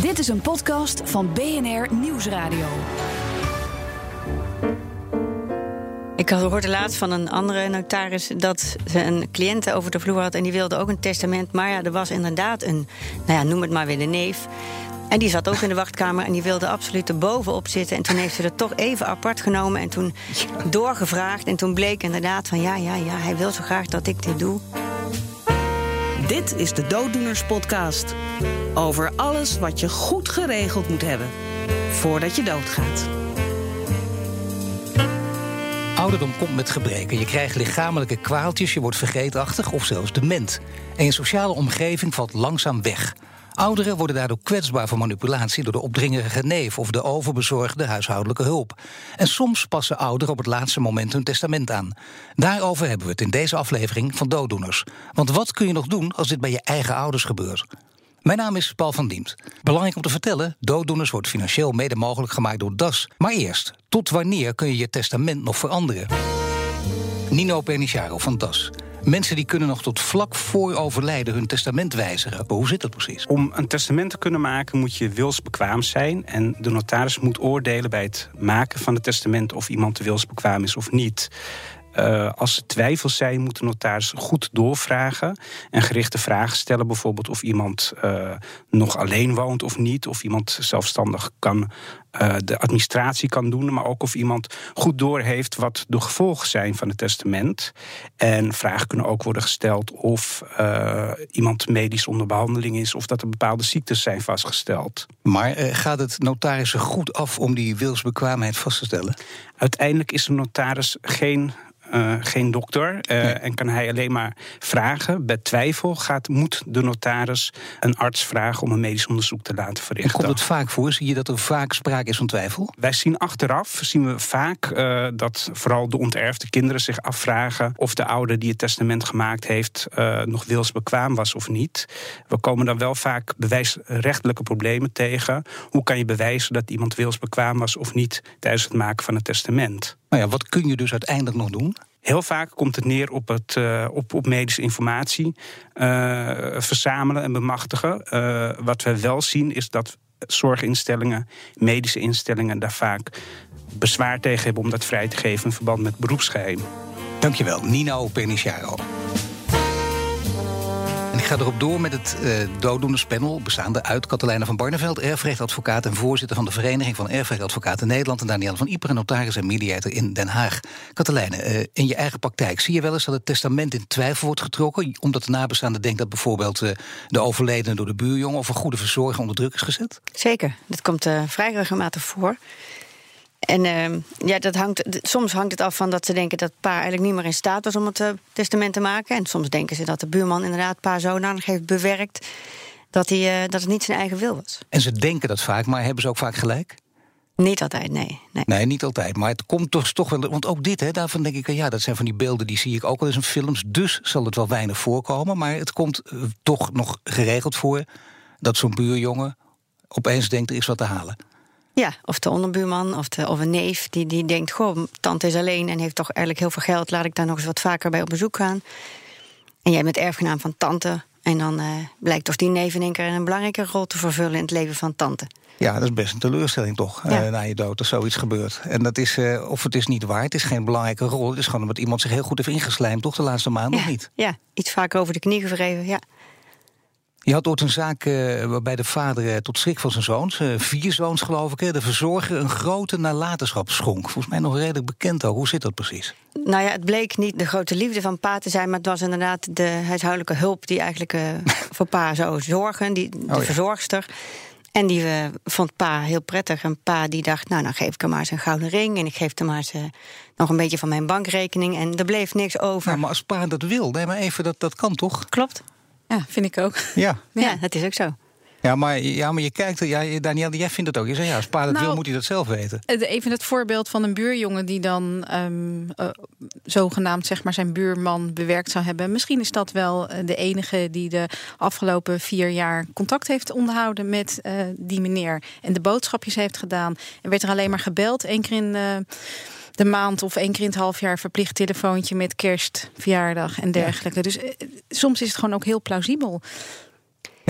Dit is een podcast van BNR Nieuwsradio. Ik hoorde laatst van een andere notaris dat ze een cliënt over de vloer had en die wilde ook een testament. Maar ja, er was inderdaad een, nou ja, noem het maar weer de neef. En die zat ook in de wachtkamer en die wilde absoluut er bovenop zitten. En toen heeft ze het toch even apart genomen en toen doorgevraagd. En toen bleek inderdaad van ja, ja, ja, hij wil zo graag dat ik dit doe. Dit is de Dooddoeners Podcast. Over alles wat je goed geregeld moet hebben voordat je doodgaat. Ouderdom komt met gebreken. Je krijgt lichamelijke kwaaltjes, je wordt vergeetachtig of zelfs dement. En je sociale omgeving valt langzaam weg. Ouderen worden daardoor kwetsbaar voor manipulatie door de opdringerige neef of de overbezorgde huishoudelijke hulp. En soms passen ouderen op het laatste moment hun testament aan. Daarover hebben we het in deze aflevering van Dooddoeners. Want wat kun je nog doen als dit bij je eigen ouders gebeurt? Mijn naam is Paul van Diemt. Belangrijk om te vertellen: dooddoeners wordt financieel mede mogelijk gemaakt door DAS. Maar eerst, tot wanneer kun je je testament nog veranderen? Nino Pernicharo van DAS. Mensen die kunnen nog tot vlak voor overlijden hun testament wijzigen. Hoe zit dat precies? Om een testament te kunnen maken moet je wilsbekwaam zijn. En de notaris moet oordelen bij het maken van het testament of iemand wilsbekwaam is of niet. Uh, als er twijfels zijn, moet de notaris goed doorvragen en gerichte vragen stellen. Bijvoorbeeld of iemand uh, nog alleen woont of niet, of iemand zelfstandig kan uh, de administratie kan doen, maar ook of iemand goed doorheeft wat de gevolgen zijn van het testament. En vragen kunnen ook worden gesteld of iemand medisch onder behandeling is, of dat er bepaalde ziektes zijn vastgesteld. Maar gaat het notarissen goed af om die wilsbekwaamheid vast te stellen? Uiteindelijk is de notaris geen uh, geen dokter. Uh, En kan hij alleen maar vragen. Bij twijfel gaat, moet de notaris een arts vragen om een medisch onderzoek te laten verrichten. En komt het vaak voor? Zie je dat er vaak sprake is van twijfel? Wij zien achteraf zien we vaak uh, dat vooral de onterfde kinderen zich afvragen of de ouder die het testament gemaakt heeft nog wilsbekwaam was of niet. We komen dan wel vaak bewijsrechtelijke problemen tegen. Hoe kan je bewijzen dat iemand wilsbekwaam was of niet tijdens het maken van het testament? Nou ja, wat kun je dus uiteindelijk nog doen? Heel vaak komt het neer op, het, uh, op, op medische informatie uh, verzamelen en bemachtigen. Uh, wat we wel zien is dat zorginstellingen, medische instellingen daar vaak bezwaar tegen hebben om dat vrij te geven in verband met beroepsgeheim. Dankjewel, Nino Pernicharo ik ga erop door met het uh, dooddoenerspanel, bestaande uit Katelijne van Barneveld, erfrechtadvocaat en voorzitter van de Vereniging van Erfrechtadvocaten Nederland, en Danielle van Ieper, notaris en mediator in Den Haag. Katelijne, uh, in je eigen praktijk zie je wel eens dat het testament in twijfel wordt getrokken, omdat de nabestaande denkt dat bijvoorbeeld uh, de overledene door de buurjongen of een goede verzorger onder druk is gezet? Zeker, dat komt vrij regelmatig voor. En uh, ja, dat hangt, soms hangt het af van dat ze denken dat pa eigenlijk niet meer in staat was om het uh, testament te maken. En soms denken ze dat de buurman inderdaad pa zodanig heeft bewerkt dat, hij, uh, dat het niet zijn eigen wil was. En ze denken dat vaak, maar hebben ze ook vaak gelijk? Niet altijd, nee. Nee, nee niet altijd. Maar het komt toch, toch wel. Want ook dit, hè, daarvan denk ik, ja, dat zijn van die beelden die zie ik ook wel eens in films. Dus zal het wel weinig voorkomen. Maar het komt toch nog geregeld voor dat zo'n buurjongen opeens denkt er is wat te halen. Ja, of de onderbuurman of, de, of een neef die, die denkt: Goh, tante is alleen en heeft toch eigenlijk heel veel geld, laat ik daar nog eens wat vaker bij op bezoek gaan. En jij bent erfgenaam van tante. En dan uh, blijkt toch die neef in één keer een belangrijke rol te vervullen in het leven van tante. Ja, dat is best een teleurstelling toch, ja. uh, na je dood, als zoiets gebeurt. En dat is, uh, of het is niet waar, het is geen belangrijke rol. Het is gewoon omdat iemand zich heel goed heeft ingeslijmd, toch, de laatste maanden, ja, of niet? Ja, iets vaker over de knie gevreven, ja. Je had ooit een zaak uh, waarbij de vader uh, tot schrik van zijn zoons, uh, vier zoons geloof ik, de verzorger een grote nalatenschap schonk. Volgens mij nog redelijk bekend ook. Hoe zit dat precies? Nou ja, het bleek niet de grote liefde van pa te zijn, maar het was inderdaad de huishoudelijke hulp die eigenlijk voor pa zou zorgen, die, de oh, ja. verzorgster. En die vond pa heel prettig. En pa die dacht, nou dan geef ik hem maar eens een gouden ring. En ik geef hem maar eens nog een beetje van mijn bankrekening. En er bleef niks over. Nou, maar als pa dat wil, nee maar even, dat, dat kan toch? Klopt. Ja, vind ik ook. Ja, ja dat is ook zo. Ja, maar, ja, maar je kijkt, ja, Daniel, jij vindt het ook. Je zegt ja, als pa dat nou, wil, moet hij dat zelf weten. Even het voorbeeld van een buurjongen die dan um, uh, zogenaamd zeg maar, zijn buurman bewerkt zou hebben. Misschien is dat wel de enige die de afgelopen vier jaar contact heeft onderhouden met uh, die meneer. En de boodschapjes heeft gedaan. En werd er alleen maar gebeld, één keer in. Uh, de maand of één keer in het half jaar verplicht telefoontje met kerst, verjaardag en dergelijke. Ja. Dus eh, soms is het gewoon ook heel plausibel.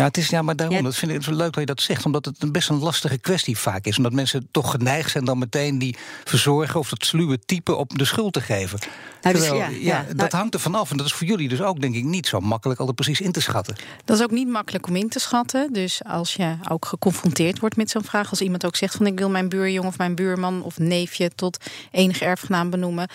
Ja, het is, ja maar daarom, dat vind ik zo leuk dat je dat zegt. Omdat het een best een lastige kwestie vaak is. Omdat mensen toch geneigd zijn dan meteen die verzorger... of dat sluwe type op de schuld te geven. Nou, dus Terwijl, ja, ja, ja. dat Nou- hangt er vanaf. En dat is voor jullie dus ook, denk ik, niet zo makkelijk... altijd precies in te schatten. Dat is ook niet makkelijk om in te schatten. Dus als je ook geconfronteerd wordt met zo'n vraag, als iemand ook zegt van ik wil mijn buurjong of mijn buurman of neefje tot enige erfgenaam benoemen.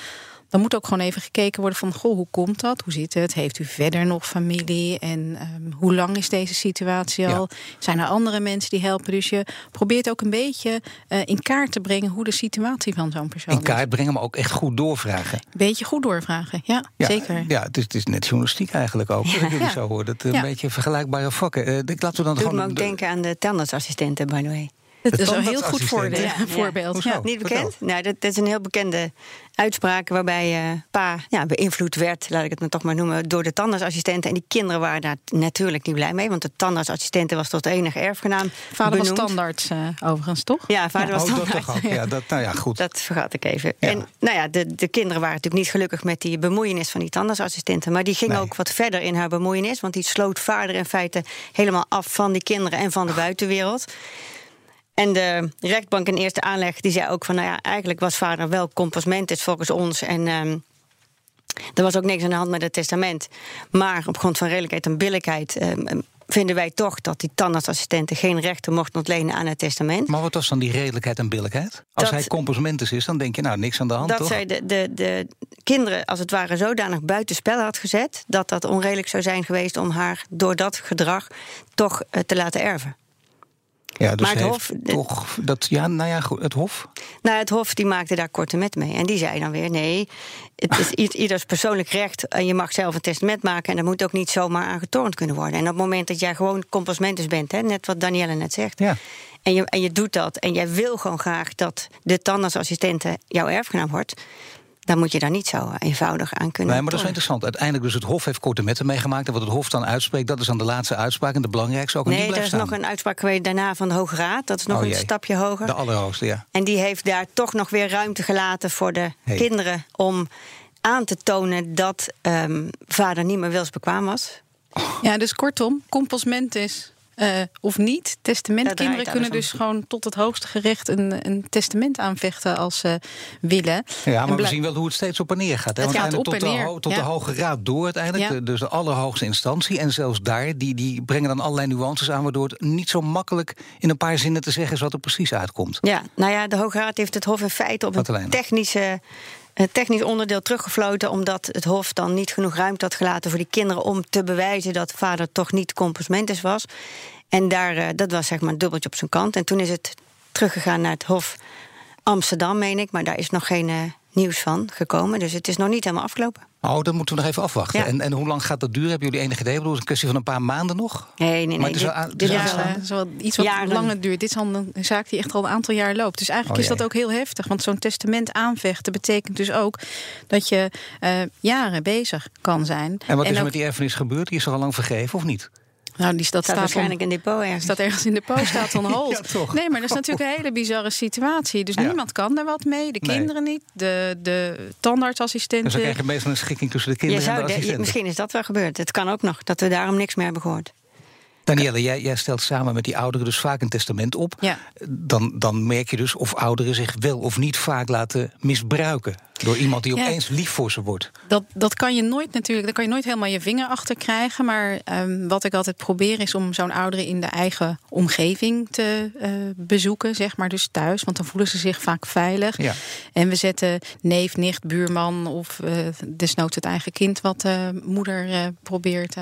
Dan moet ook gewoon even gekeken worden van, goh, hoe komt dat? Hoe zit het? Heeft u verder nog familie? En ehm, hoe lang is deze situatie al? Zijn er andere mensen die helpen? Dus je probeert ook een beetje eh, in kaart te brengen hoe de situatie van zo'n persoon In is. kaart brengen, maar ook echt goed doorvragen. Een beetje goed doorvragen, ja, Ja, zeker. Ja, het is, het is net journalistiek eigenlijk ook. Jullie Ja. zo hoor. Dat een Ja. beetje vergelijkbare vakken. Eh, ik- laten we dan Doet gewoon. me ook de- denken aan de tandartsassistenten, by the way. Dat is een heel goed ja. Voorbeeld. Ja. Niet bekend? Nou, dat, dat is een heel bekende uitspraak waarbij eh, pa ja, beïnvloed werd, laat ik het maar toch maar noemen, door de tandartsassistenten. En die kinderen waren daar natuurlijk niet blij mee, want de tandartsassistenten was tot de enige erfgenaam Vader was standaard eh, overigens, toch? Ja, vader was Oh, dat toch ook. Ja, dat, nou ja, goed. Dat vergat ik even. Ja. En nou ja, de, de kinderen waren natuurlijk niet gelukkig met die bemoeienis van die tandartsassistenten. Maar die ging Nee. ook wat verder in haar bemoeienis. Want die sloot vader in feite helemaal af van die kinderen en van de buitenwereld. En de rechtbank in eerste aanleg die zei ook van... nou ja, eigenlijk was vader wel compasmentis volgens ons. En ehm, er was ook niks aan de hand met het testament. Maar op grond van redelijkheid en billijkheid... ehm, vinden wij toch dat die tandartsassistenten geen rechten mochten ontlenen aan het testament. Maar wat was dan die redelijkheid en billijkheid? Als Dat- hij compensmentus is, dan denk je, nou, niks aan de hand, dat toch? zij de, de, de kinderen als het ware zodanig buitenspel had gezet... dat dat onredelijk zou zijn geweest om haar door dat gedrag toch eh, te laten erven. Ja, dus Maar het Hof- toch dat, ja, nou ja, goed, het Hof. Nou, het Hof die maakte daar korte met mee. En die zei dan weer: nee, het is ieders persoonlijk recht. En je mag zelf een testament maken. En daar moet ook niet zomaar aan getornd kunnen worden. En op het moment dat jij gewoon compasmentus bent, hè, net wat Danielle net zegt. Ja. En je, en je doet dat. En jij wil gewoon graag dat de tandartsassistente jouw erfgenaam wordt. Dan moet je daar niet zo eenvoudig aan kunnen. Nee, maar dat is wel interessant. Uiteindelijk dus het Hof heeft korte metten meegemaakt. En wat het Hof dan uitspreekt, dat is dan de laatste uitspraak. En de belangrijkste ook. Nee, er is staan. nog een uitspraak geweest daarna van de Hoge Raad. Dat is nog Oh, een jee. stapje hoger. De allerhoogste, ja. En die heeft daar toch nog weer ruimte gelaten voor de Hey. kinderen om aan te tonen dat ehm, vader niet meer wilsbekwaam was. Ja, dus kortom, compasmentis eh of niet. Testamentkinderen kunnen dus gewoon tot het hoogste gerecht een, een testament aanvechten als ze willen. Ja, maar we zien wel hoe het steeds op en neer gaat. Hè? Het Want gaat uiteindelijk op tot, en de, neer, tot ja. de Hoge Raad door uiteindelijk. Ja. de- Dus de allerhoogste instantie. En zelfs daar, die, die brengen dan allerlei nuances aan... waardoor het niet zo makkelijk in een paar zinnen te zeggen is wat er precies uitkomt. Ja, nou ja, de Hoge Raad heeft het Hof in feite op een technische, een technisch onderdeel teruggefloten. omdat het Hof dan niet genoeg ruimte had gelaten voor die kinderen. om te bewijzen dat vader toch niet compasmentus was. En daar, eh, dat was zeg maar een dubbeltje op zijn kant. En toen is het teruggegaan naar het Hof Amsterdam, meen ik. Maar daar is nog geen eh, nieuws van gekomen. Dus het is nog niet helemaal afgelopen. Oh, dan moeten we nog even afwachten. Ja. En, en hoe lang gaat dat duren? Hebben jullie enig idee? Ik bedoel, is het een kwestie van een paar maanden nog? Nee, nee, nee. Maar het is dit- wel aan- het dit is wel- dat wel iets wat Jaren. langer duurt. Dit is al een zaak die echt al een aantal jaar loopt. Dus eigenlijk Oh is dat ook heel heftig. Want zo'n testament aanvechten betekent dus ook dat je eh, jaren bezig kan zijn. En wat is er ook- met die erfenis gebeurd? Die is er al lang vergeven of niet? Nou, die, staat staat waarschijnlijk in depot ergens. Staat ergens in de post, staat on hold. Ja. Nee, maar dat is natuurlijk een hele bizarre situatie. Dus Ja. niemand kan daar wat mee. De Nee. kinderen niet, de, de Dus tandartsassistenten. dan krijg je meestal een schikking tussen de kinderen en de assistenten. misschien is dat wel gebeurd. Het kan ook nog dat we daarom niks meer hebben gehoord. Danielle, jij, jij stelt samen met die ouderen dus vaak een testament op. Ja. Dan, dan merk je dus of ouderen zich wel of niet vaak laten misbruiken. Door iemand die Ja. opeens lief voor ze wordt. Dat, dat kan je nooit natuurlijk, daar kan je nooit helemaal je vinger achter krijgen. Maar ehm, wat ik altijd probeer is om zo'n ouderen in de eigen omgeving te eh, bezoeken, zeg maar, dus thuis. Want dan voelen ze zich vaak veilig. Ja. En we zetten neef, nicht, buurman of eh, desnoods het eigen kind, wat de moeder probeert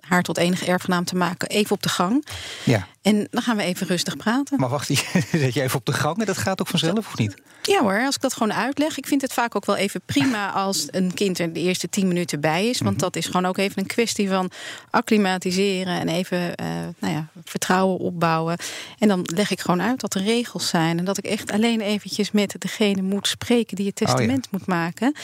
haar tot enige erfgenaam te maken, even op de gang. Ja. En dan gaan we even rustig praten. Maar wacht, zet je even op de gang en dat gaat ook vanzelf of niet? Ja hoor, als ik dat gewoon uitleg. Ik vind het vaak ook wel even prima als een kind er de eerste tien minuten bij is. Want dat is gewoon ook even een kwestie van acclimatiseren en even eh, nou ja, vertrouwen opbouwen. En dan leg ik gewoon uit dat er regels zijn. En dat ik echt alleen eventjes met degene moet spreken die het ja. testament moet maken.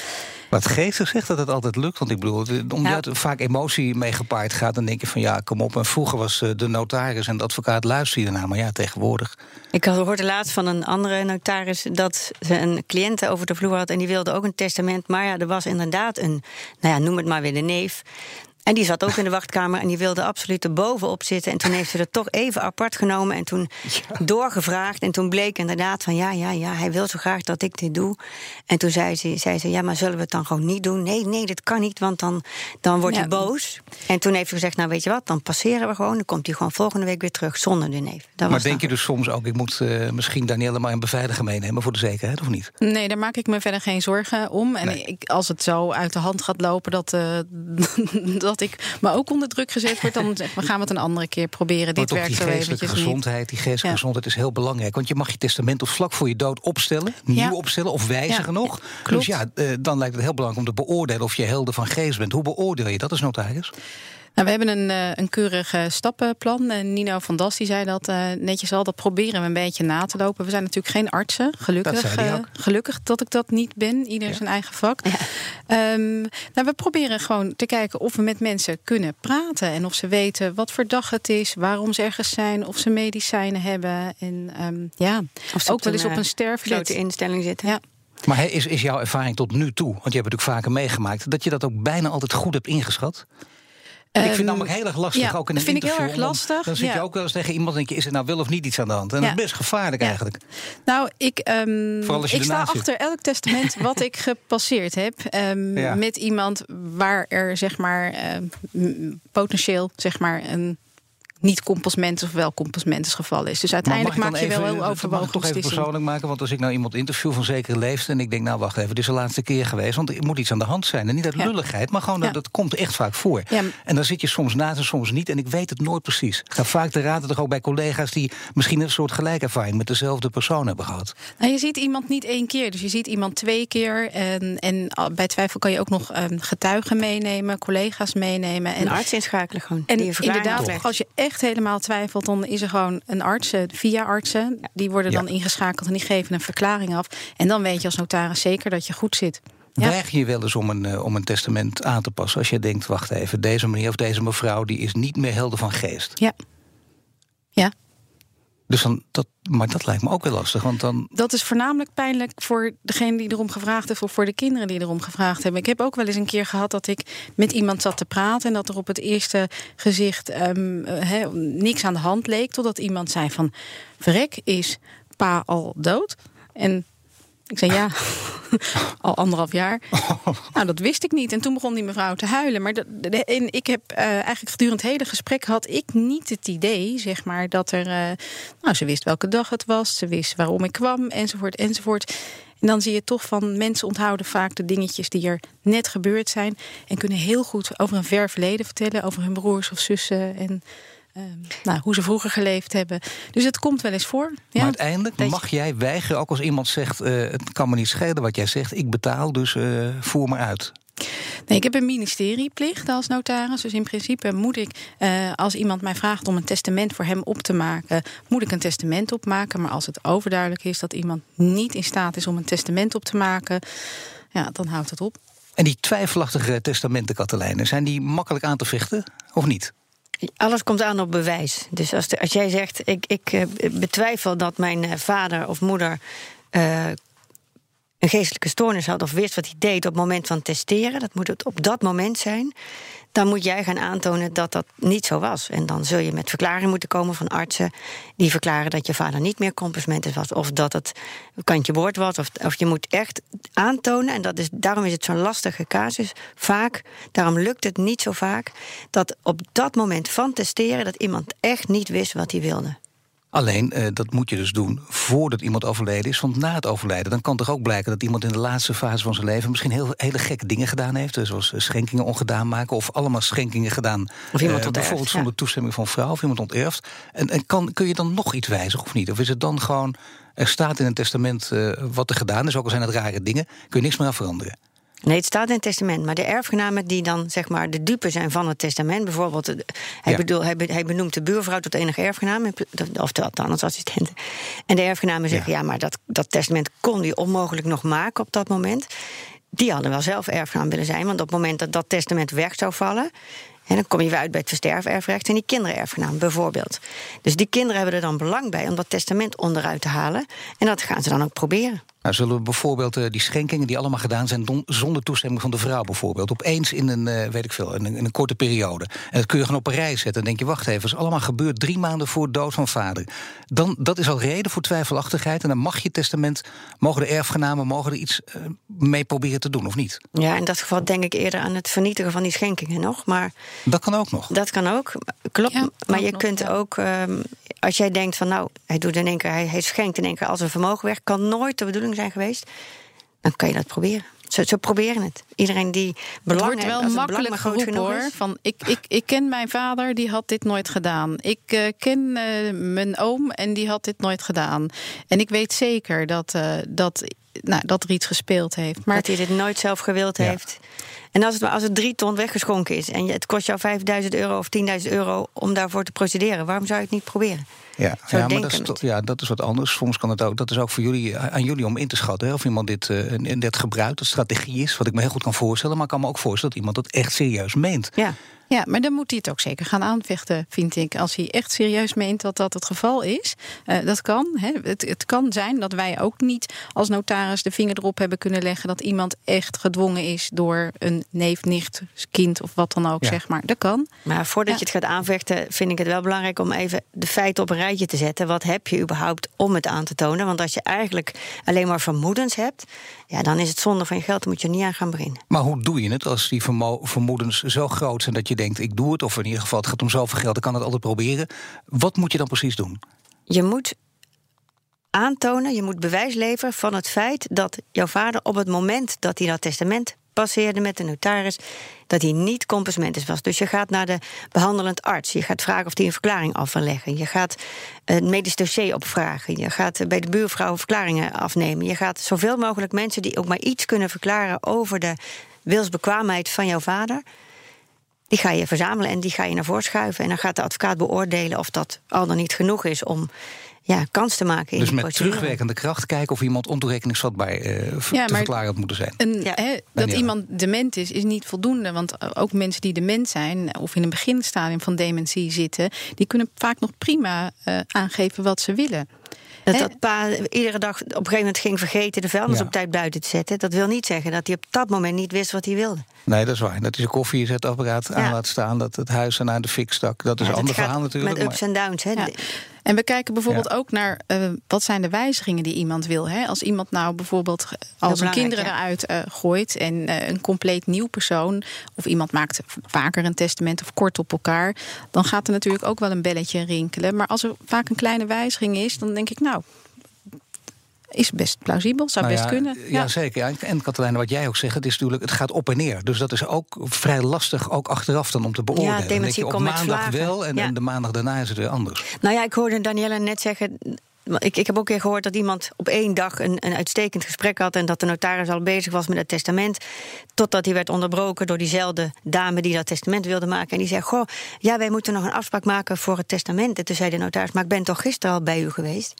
Wat geestig zegt dat het altijd lukt. Want ik bedoel, omdat Ja. er vaak emotie mee gepaard gaat... dan denk je van ja, kom op. En vroeger was eh, de notaris en de advocaat luisterde naar. Maar ja, tegenwoordig. Ik had- hoorde laatst van een andere notaris dat ze een cliënt over de vloer had en die wilde ook een testament. Maar ja, er was inderdaad een, nou ja, noem het maar weer de neef. En die zat ook in de wachtkamer en die wilde absoluut er bovenop zitten. En toen heeft ze er toch even apart genomen en toen doorgevraagd. En toen bleek inderdaad van ja, ja, ja, hij wil zo graag dat ik dit doe. En toen zei ze, zei ze ja, maar zullen we het dan gewoon niet doen? Nee, nee, dat kan niet, want dan, dan wordt Ja. hij boos. En toen heeft ze gezegd, nou weet je wat, dan passeren we gewoon. Dan komt hij gewoon volgende week weer terug zonder de neef. Dat Maar denk je dus soms ook, ik moet eh, misschien Danielle maar een beveiliger meenemen voor de zekerheid, of niet? Nee, daar maak ik me verder geen zorgen om. En Nee. ik, als het zo uit de hand gaat lopen dat, eh, dat ik me ook onder druk gezet word, dan zeg maar, gaan we het een andere keer proberen. Maar Dit werkt zo eventjes niet. gezondheid, die geestelijke gezondheid is heel belangrijk. Want je mag je testament of vlak voor je dood opstellen, nieuw opstellen of wijzigen nog. klopt. Dus ja, eh, dan lijkt het heel belangrijk om te beoordelen of je helder van geest bent. Hoe beoordeel je dat als notaris? Nou, we hebben een, eh, een keurig eh, stappenplan. En Nino van Das die zei dat netjes al. Dat proberen we een beetje na te lopen. We zijn natuurlijk geen artsen. Gelukkig, Dat gelukkig dat ik dat niet ben. Ieder zijn eigen vak. Ehm, nou, we proberen gewoon te kijken of we met mensen kunnen praten. En of ze weten wat voor dag het is. Waarom ze ergens zijn. Of ze medicijnen hebben. En ehm, ja, Of ze ook wel eens eh, op een grote sterfbed. instelling zitten. Ja. Maar is, is jouw ervaring tot nu toe, want je hebt het natuurlijk vaker meegemaakt, dat je dat ook bijna altijd goed hebt ingeschat? Ik vind het Ehm, namelijk heel erg lastig, ja, ook in een vind ik heel interview. erg lastig, Dan zit je ja. ook wel eens tegen iemand en denk je, is er nou wel of niet iets aan de hand? En Ja. dat is best gevaarlijk eigenlijk. Nou, ik, ehm, ik sta zit. achter elk testament wat ik gepasseerd heb. ehm. Met iemand waar er zeg maar potentieel zeg maar een niet compasmentus of wel compasmentus geval is. Dus uiteindelijk maak je wel heel even- Mag ik overwogen toch even persoonlijk maken? Want als ik nou iemand interview van zekere leeftijd... en ik denk, nou wacht even, dit is de laatste keer geweest... want er moet iets aan de hand zijn. En niet uit Ja. lulligheid, maar gewoon, dat, Ja. dat komt echt vaak voor. Ja. En dan zit je soms naast en soms niet... en ik weet het nooit precies. Ik ga vaak te raden toch ook bij collega's... die misschien een soort gelijkervaring met dezelfde persoon hebben gehad. Nou, je ziet iemand niet één keer, dus je ziet iemand twee keer. En, en ah, bij twijfel kan je ook nog ehm, getuigen meenemen, collega's meenemen. Een En arts inschakelen gewoon. En een inderdaad, als je echt helemaal twijfelt, dan is er gewoon een arts, eh, via artsen. Die worden dan Ja. ingeschakeld en die geven een verklaring af. En dan weet je als notaris zeker dat je goed zit. Ja. Weiger je wel eens om een, eh, om een testament aan te passen... als je denkt, wacht even, deze meneer of deze mevrouw... die is niet meer helder van geest. Ja. Ja, Dus dan, dat, maar dat lijkt me ook wel lastig, want dan... dat is voornamelijk pijnlijk voor degene die erom gevraagd heeft... of voor de kinderen die erom gevraagd hebben. Ik heb ook wel eens een keer gehad dat ik met iemand zat te praten... en dat er op het eerste gezicht ehm, eh, niks aan de hand leek... totdat iemand zei van, verrek, is pa al dood? En ik zei ja, al anderhalf jaar. Nou, dat wist ik niet. En toen begon die mevrouw te huilen. Maar dat, en ik heb eh, eigenlijk gedurende het hele gesprek had ik niet het idee, zeg maar, dat er. eh, nou, ze wist welke dag het was, ze wist waarom ik kwam, enzovoort, enzovoort. En dan zie je toch van mensen onthouden vaak de dingetjes die er net gebeurd zijn. En kunnen heel goed over een ver verleden vertellen, over hun broers of zussen. En ehm, nou, hoe ze vroeger geleefd hebben. Dus het komt wel eens voor. Ja. Maar uiteindelijk Dat je- mag jij weigeren, ook als iemand zegt... eh, het kan me niet schelen wat jij zegt, ik betaal, dus eh, voer me uit. Nee, ik heb een ministerieplicht als notaris. Dus in principe moet ik, eh, als iemand mij vraagt om een testament voor hem op te maken, moet ik een testament opmaken. Maar als het overduidelijk is dat iemand niet in staat is om een testament op te maken, ja, dan houdt het op. En die twijfelachtige testamenten, Katelijne, zijn die makkelijk aan te vechten of niet? Alles komt aan op bewijs. Dus als, als jij zegt, ik, ik eh, betwijfel dat mijn eh, vader of moeder eh, een geestelijke stoornis had of wist wat hij deed op het moment van testeren, dat moet het op dat moment zijn. Dan moet jij gaan aantonen dat dat niet zo was. En dan zul je met verklaring moeten komen van artsen die verklaren dat je vader niet meer compensmentus was. Of dat het kantje woord was. Of, of je moet echt aantonen, en dat is, daarom is het zo'n lastige casus. Vaak, daarom lukt het niet zo vaak, dat op dat moment van testeren dat iemand echt niet wist wat hij wilde. Alleen, eh, dat moet je dus doen voordat iemand overleden is. Want na het overlijden, dan kan toch ook blijken dat iemand in de laatste fase van zijn leven misschien heel, hele gekke dingen gedaan heeft. eh, Zoals eh, schenkingen ongedaan maken of allemaal schenkingen gedaan. Of iemand onterft, bijvoorbeeld ja. zonder toestemming van vrouw of iemand onterft. En, en kan, kun je dan nog iets wijzigen of niet? Of is het dan gewoon, er staat in een testament wat er gedaan is, ook al zijn het rare dingen, kun je niks meer aan veranderen. Nee, het staat in het testament. Maar de erfgenamen die dan zeg maar de dupe zijn van het testament, bijvoorbeeld, eh, hij, Ja. bedoel, hij, be- hij benoemt de buurvrouw tot enige erfgenaam, of de tandartsassistent. En de erfgenamen zeggen: ja, maar dat, dat testament kon hij onmogelijk nog maken op dat moment. Die hadden wel zelf erfgenaam willen zijn, want op het moment dat dat testament weg zou vallen. En dan kom je weer uit bij het versterferfrecht en die kinderen erfgenaam, bijvoorbeeld. Dus die kinderen hebben er dan belang bij om dat testament onderuit te halen. En dat gaan ze dan ook proberen. Nou, zullen we bijvoorbeeld uh, die schenkingen die allemaal gedaan zijn don, zonder toestemming van de vrouw bijvoorbeeld, opeens in een, uh, weet ik veel, in een, in een, korte periode. En dat kun je gewoon op een rij zetten. Dan denk je, wacht even, het is allemaal gebeurd drie maanden voor de dood van vader. Dan, dat is al reden voor twijfelachtigheid. En dan mag je testament, mogen de erfgenamen mogen er iets uh, mee proberen te doen, of niet? Ja, in dat geval denk ik eerder aan het vernietigen van die schenkingen nog. Maar dat kan ook nog. Dat kan ook, klopt. Ja, maar je nog, kunt ja. ook, um, als jij denkt van nou, hij doet in één keer, hij, hij schenkt in één keer als een vermogen weg, kan nooit de bedoeling zijn geweest. Dan kan je dat proberen. Ze, ze proberen het. Iedereen die belang Het wordt wel heeft, makkelijk maar groot geroepen hoor. is. Van, ik, ik, ik ken mijn vader, die had dit nooit gedaan. Ik uh, ken uh, mijn oom en die had dit nooit gedaan. En ik weet zeker dat, uh, dat, nou, dat er iets gespeeld heeft. Maar dat hij dit nooit zelf gewild Ja. heeft. En als het, als het drie ton weggeschonken is en je- het kost jou 5000 euro of 10.000 euro om daarvoor te procederen, waarom zou je het niet proberen? Ja, Zo ja, maar dat is, het. toch- ja, dat is wat anders. Soms kan het ook. Dat is ook voor jullie, eh, aan jullie om in te schatten. Hè, of iemand dit, eh, en dit gebruikt, dat strategie is. Wat ik me heel goed kan voorstellen. Maar ik kan me ook voorstellen dat iemand dat echt serieus meent. Ja. Ja, maar dan moet hij het ook zeker gaan aanvechten, vind ik. Als hij echt serieus meent dat dat het geval is. Eh, dat kan. Hè. Het, het kan zijn dat wij ook niet als notaris de vinger erop hebben kunnen leggen... dat iemand echt gedwongen is door een neef, nicht, kind of wat dan ook, Ja. zeg maar. Dat kan. Maar voordat Ja. je het gaat aanvechten, vind ik het wel belangrijk om even de feiten op een rijtje te zetten. Wat heb je überhaupt om het aan te tonen? Want als je eigenlijk alleen maar vermoedens hebt, ja, dan is het zonde van je geld. Dan moet je er niet aan gaan beginnen. Maar hoe doe je het als die vermo- vermoedens zo groot zijn dat je denkt: ik doe het, of in ieder geval het gaat om zoveel geld, ik kan het altijd proberen. Wat moet je dan precies doen? Je moet aantonen, je moet bewijs leveren van het feit dat jouw vader op het moment dat hij dat testament passeerde met de notaris, dat hij niet compensmentis was. Dus je gaat naar de behandelend arts. Je gaat vragen of hij een verklaring af wil leggen. Je gaat een medisch dossier opvragen. Je gaat bij de buurvrouw verklaringen afnemen. Je gaat zoveel mogelijk mensen die ook maar iets kunnen verklaren over de wilsbekwaamheid van jouw vader. Die ga je verzamelen en die ga je naar voren schuiven. En dan gaat de advocaat beoordelen of dat al dan niet genoeg is om ja, kans te maken in Dus die met procedure. terugwerkende kracht kijken of iemand ontoerekeningsvatbaar eh, v- Ja, te verklaren had moeten zijn. Een, Ja. hè, dat iemand dement is, is niet voldoende. Want eh, ook mensen die dement zijn of in een beginstadium van dementie zitten, die kunnen vaak nog prima eh, aangeven wat ze willen. Dat, dat pa iedere dag op een gegeven moment ging vergeten de vuilnis Ja. op tijd buiten te zetten. Dat wil niet zeggen dat hij op dat moment niet wist wat hij wilde. Nee, dat is waar. Dat is een koffiezetapparaat aan Ja. laat staan, dat het huis er naar de fik stak. Dat is Ja, een ander gaat verhaal natuurlijk. Met ups en downs. Hè. Ja. En we kijken bijvoorbeeld ook naar eh, wat zijn de wijzigingen die iemand wil. Hè? Als iemand nou bijvoorbeeld al zijn kinderen ja. eruit eh, gooit en eh, een compleet nieuw persoon, of iemand maakt vaker een testament of kort op elkaar, dan gaat er natuurlijk ook wel een belletje rinkelen. Maar als er vaak een kleine wijziging is, dan denk ik, nou, is best plausibel, zou Nou best ja, kunnen. Ja, zeker. Ja, en Katelijne, wat jij ook zegt, het is natuurlijk, het gaat op en neer. Dus dat is ook vrij lastig, ook achteraf dan om te beoordelen. Komt met maandag vlagen. wel en, Ja. en de maandag daarna is het weer anders. Nou ja, ik hoorde Daniela net zeggen. Ik, ik heb ook een keer gehoord dat iemand op één dag een, een uitstekend gesprek had. en dat de notaris al bezig was met het testament. Totdat hij werd onderbroken door diezelfde dame die dat testament wilde maken. En die zei: Goh, ja, wij moeten nog een afspraak maken voor het testament. En toen zei de notaris: Maar ik ben toch gisteren al bij u geweest?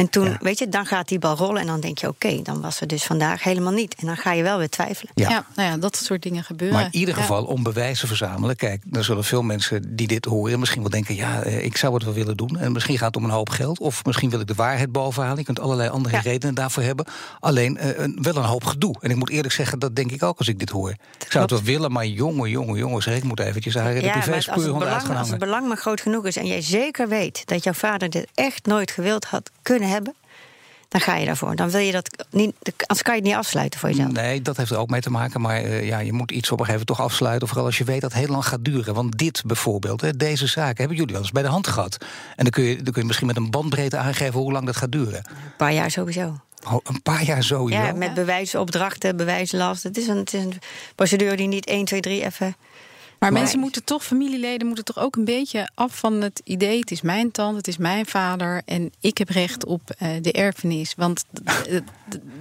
En toen, Ja. weet je, dan gaat die bal rollen. En dan denk je: Oké, dan was ze dus vandaag helemaal niet. En dan ga je wel weer twijfelen. Ja. Ja. nou ja, dat soort dingen gebeuren. Maar in ieder Ja. geval om bewijzen verzamelen. Kijk, er zullen veel mensen die dit horen misschien wel denken... ja, eh, ik zou het wel willen doen. En misschien gaat het om een hoop geld. Of misschien wil ik de waarheid bovenhalen. Je kunt allerlei andere Ja. redenen daarvoor hebben. Alleen eh, een- wel een hoop gedoe. En ik moet eerlijk zeggen, dat denk ik ook als ik dit hoor. Ik zou het wel willen, maar jongen, jongen, jongen... zeg ik moet eventjes haar de Ja, maar privé als het, uit gaan als het belang maar groot genoeg is en jij zeker weet dat jouw vader dit echt nooit gewild had kunnen hebben, dan ga je daarvoor. Dan wil je dat niet, anders kan je het niet afsluiten voor jezelf. Nee, dat heeft er ook mee te maken. Maar eh, ja, je moet iets op een gegeven moment toch afsluiten. Vooral als je weet dat het heel lang gaat duren. Want dit bijvoorbeeld, hè, deze zaken hebben jullie wel eens bij de hand gehad. En dan kun, je, dan kun je misschien met een bandbreedte aangeven hoe lang dat gaat duren. Een paar jaar sowieso. Oh, een paar jaar sowieso. Ja, met bewijsopdrachten, bewijslast. Het is, een, het is een procedure die niet 1, 2, 3 even. Maar Maar- mensen moeten toch, familieleden moeten toch ook een beetje af van het idee: het is mijn tante, het is mijn vader en ik heb recht op eh, de erfenis. Want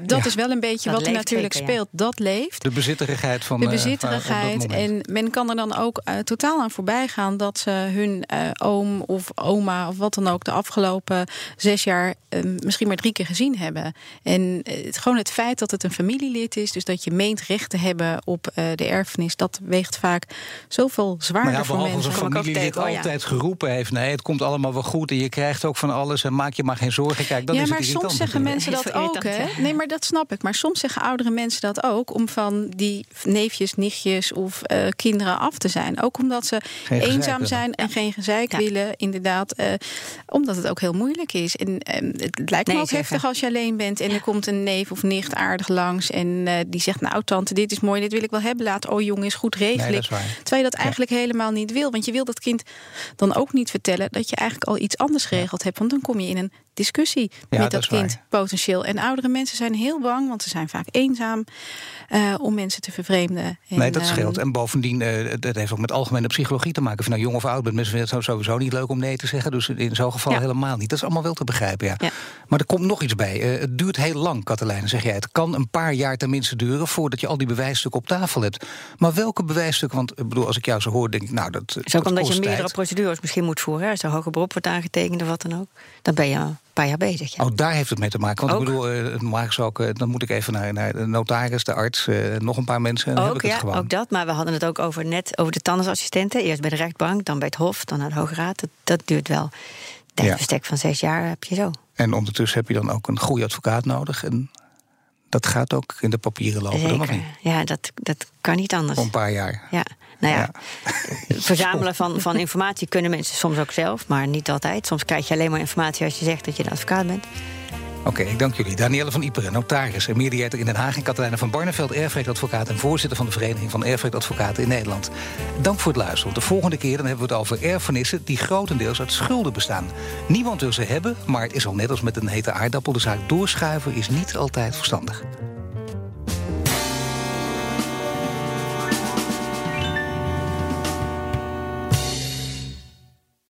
dat Ja. is wel een beetje Dat wat er natuurlijk zeker, ja. speelt. Dat leeft. De bezitterigheid van De eh, bezitterigheid. op dat moment. en men kan er dan ook eh, totaal aan voorbij gaan dat ze hun eh, oom of oma of wat dan ook de afgelopen zes jaar eh, misschien maar drie keer gezien hebben. En eh, het, gewoon het feit dat het een familielid is, dus dat je meent recht te hebben op eh, de erfenis, dat weegt vaak zoveel zwaarder Maar ja, voor behalve als mensen. familielid tegen, hoor, ja. altijd geroepen heeft... nee, het komt allemaal wel goed en je krijgt ook van alles... en maak je maar geen zorgen. Kijk, dan ja, is maar het soms zeggen mensen dat ook. Hè? Nee, maar dat snap ik. Maar soms zeggen oudere mensen dat ook om van die neefjes, nichtjes of eh, kinderen af te zijn. Ook omdat ze Geen eenzaam zijn en geen gezeik Ja. willen, inderdaad. eh, omdat het ook heel moeilijk is. En eh, het lijkt me ook zeggen. heftig als je alleen bent en er komt een neef of nicht aardig langs en eh, die zegt: Nou, tante, dit is mooi, dit wil ik wel hebben. Laat, oh jongen, is goed regelen. Nee, dat is waar. Terwijl je dat eigenlijk helemaal niet wil. Want je wil dat kind dan ook niet vertellen dat je eigenlijk al iets anders geregeld hebt. Want dan kom je in een discussie Ja, met dat kind waar. potentieel. En oudere mensen zijn heel bang, want ze zijn vaak eenzaam eh, om mensen te vervreemden. En, Nee, dat ehm, scheelt. En bovendien, eh, dat heeft ook met algemene psychologie te maken. Of je nou jong of oud bent, mensen vinden het sowieso niet leuk om nee te zeggen. Dus in zo'n geval Ja. helemaal niet. Dat is allemaal wel te begrijpen, ja. Ja. Maar er komt nog iets bij. Eh, het duurt heel lang, Katelijne, zeg jij. Het kan een paar jaar tenminste duren voordat je al die bewijsstukken op tafel hebt. Maar welke bewijsstukken? Want ik bedoel, als ik jou zo hoor, denk ik, nou, dat. Is ook dat omdat je meerdere tijd. procedures misschien moet voeren. hè. Als er hoger beroep wordt aangetekend of wat dan ook. Dan ben je paar jaar bezig. Ja. Oh, daar heeft het mee te maken. Want Ook. ik bedoel, eh, normaal gesproken, dan moet ik even naar, naar de notaris, de arts, eh, nog een paar mensen. En dan heb ook, ik het ja, gewoon. ook dat. Maar we hadden het ook over net over de tandartsassistenten. Eerst bij de rechtbank, dan bij het Hof, dan naar de Hoge Raad. Dat, dat duurt wel. Een Ja. van zes jaar heb je zo. En ondertussen heb je dan ook een goede advocaat nodig. En dat gaat ook in de papieren lopen, dan Zeker. niet? Ja, dat, dat kan niet anders. Voor een paar jaar. Ja, nou ja, verzamelen van, van informatie kunnen mensen soms ook zelf, maar niet altijd. Soms krijg je alleen maar informatie als je zegt dat je de advocaat bent. Oké, ik dank jullie. Danielle van Iperen, notaris en mediator in Den Haag... en Katelijne van Barneveld, erfrechtadvocaat... en voorzitter van de Vereniging van Erfrechtadvocaten in Nederland. Dank voor het luisteren. De volgende keer dan hebben we het over erfenissen... die grotendeels uit schulden bestaan. Niemand wil ze hebben, maar het is al net als met een hete aardappel... de zaak doorschuiven is niet altijd verstandig.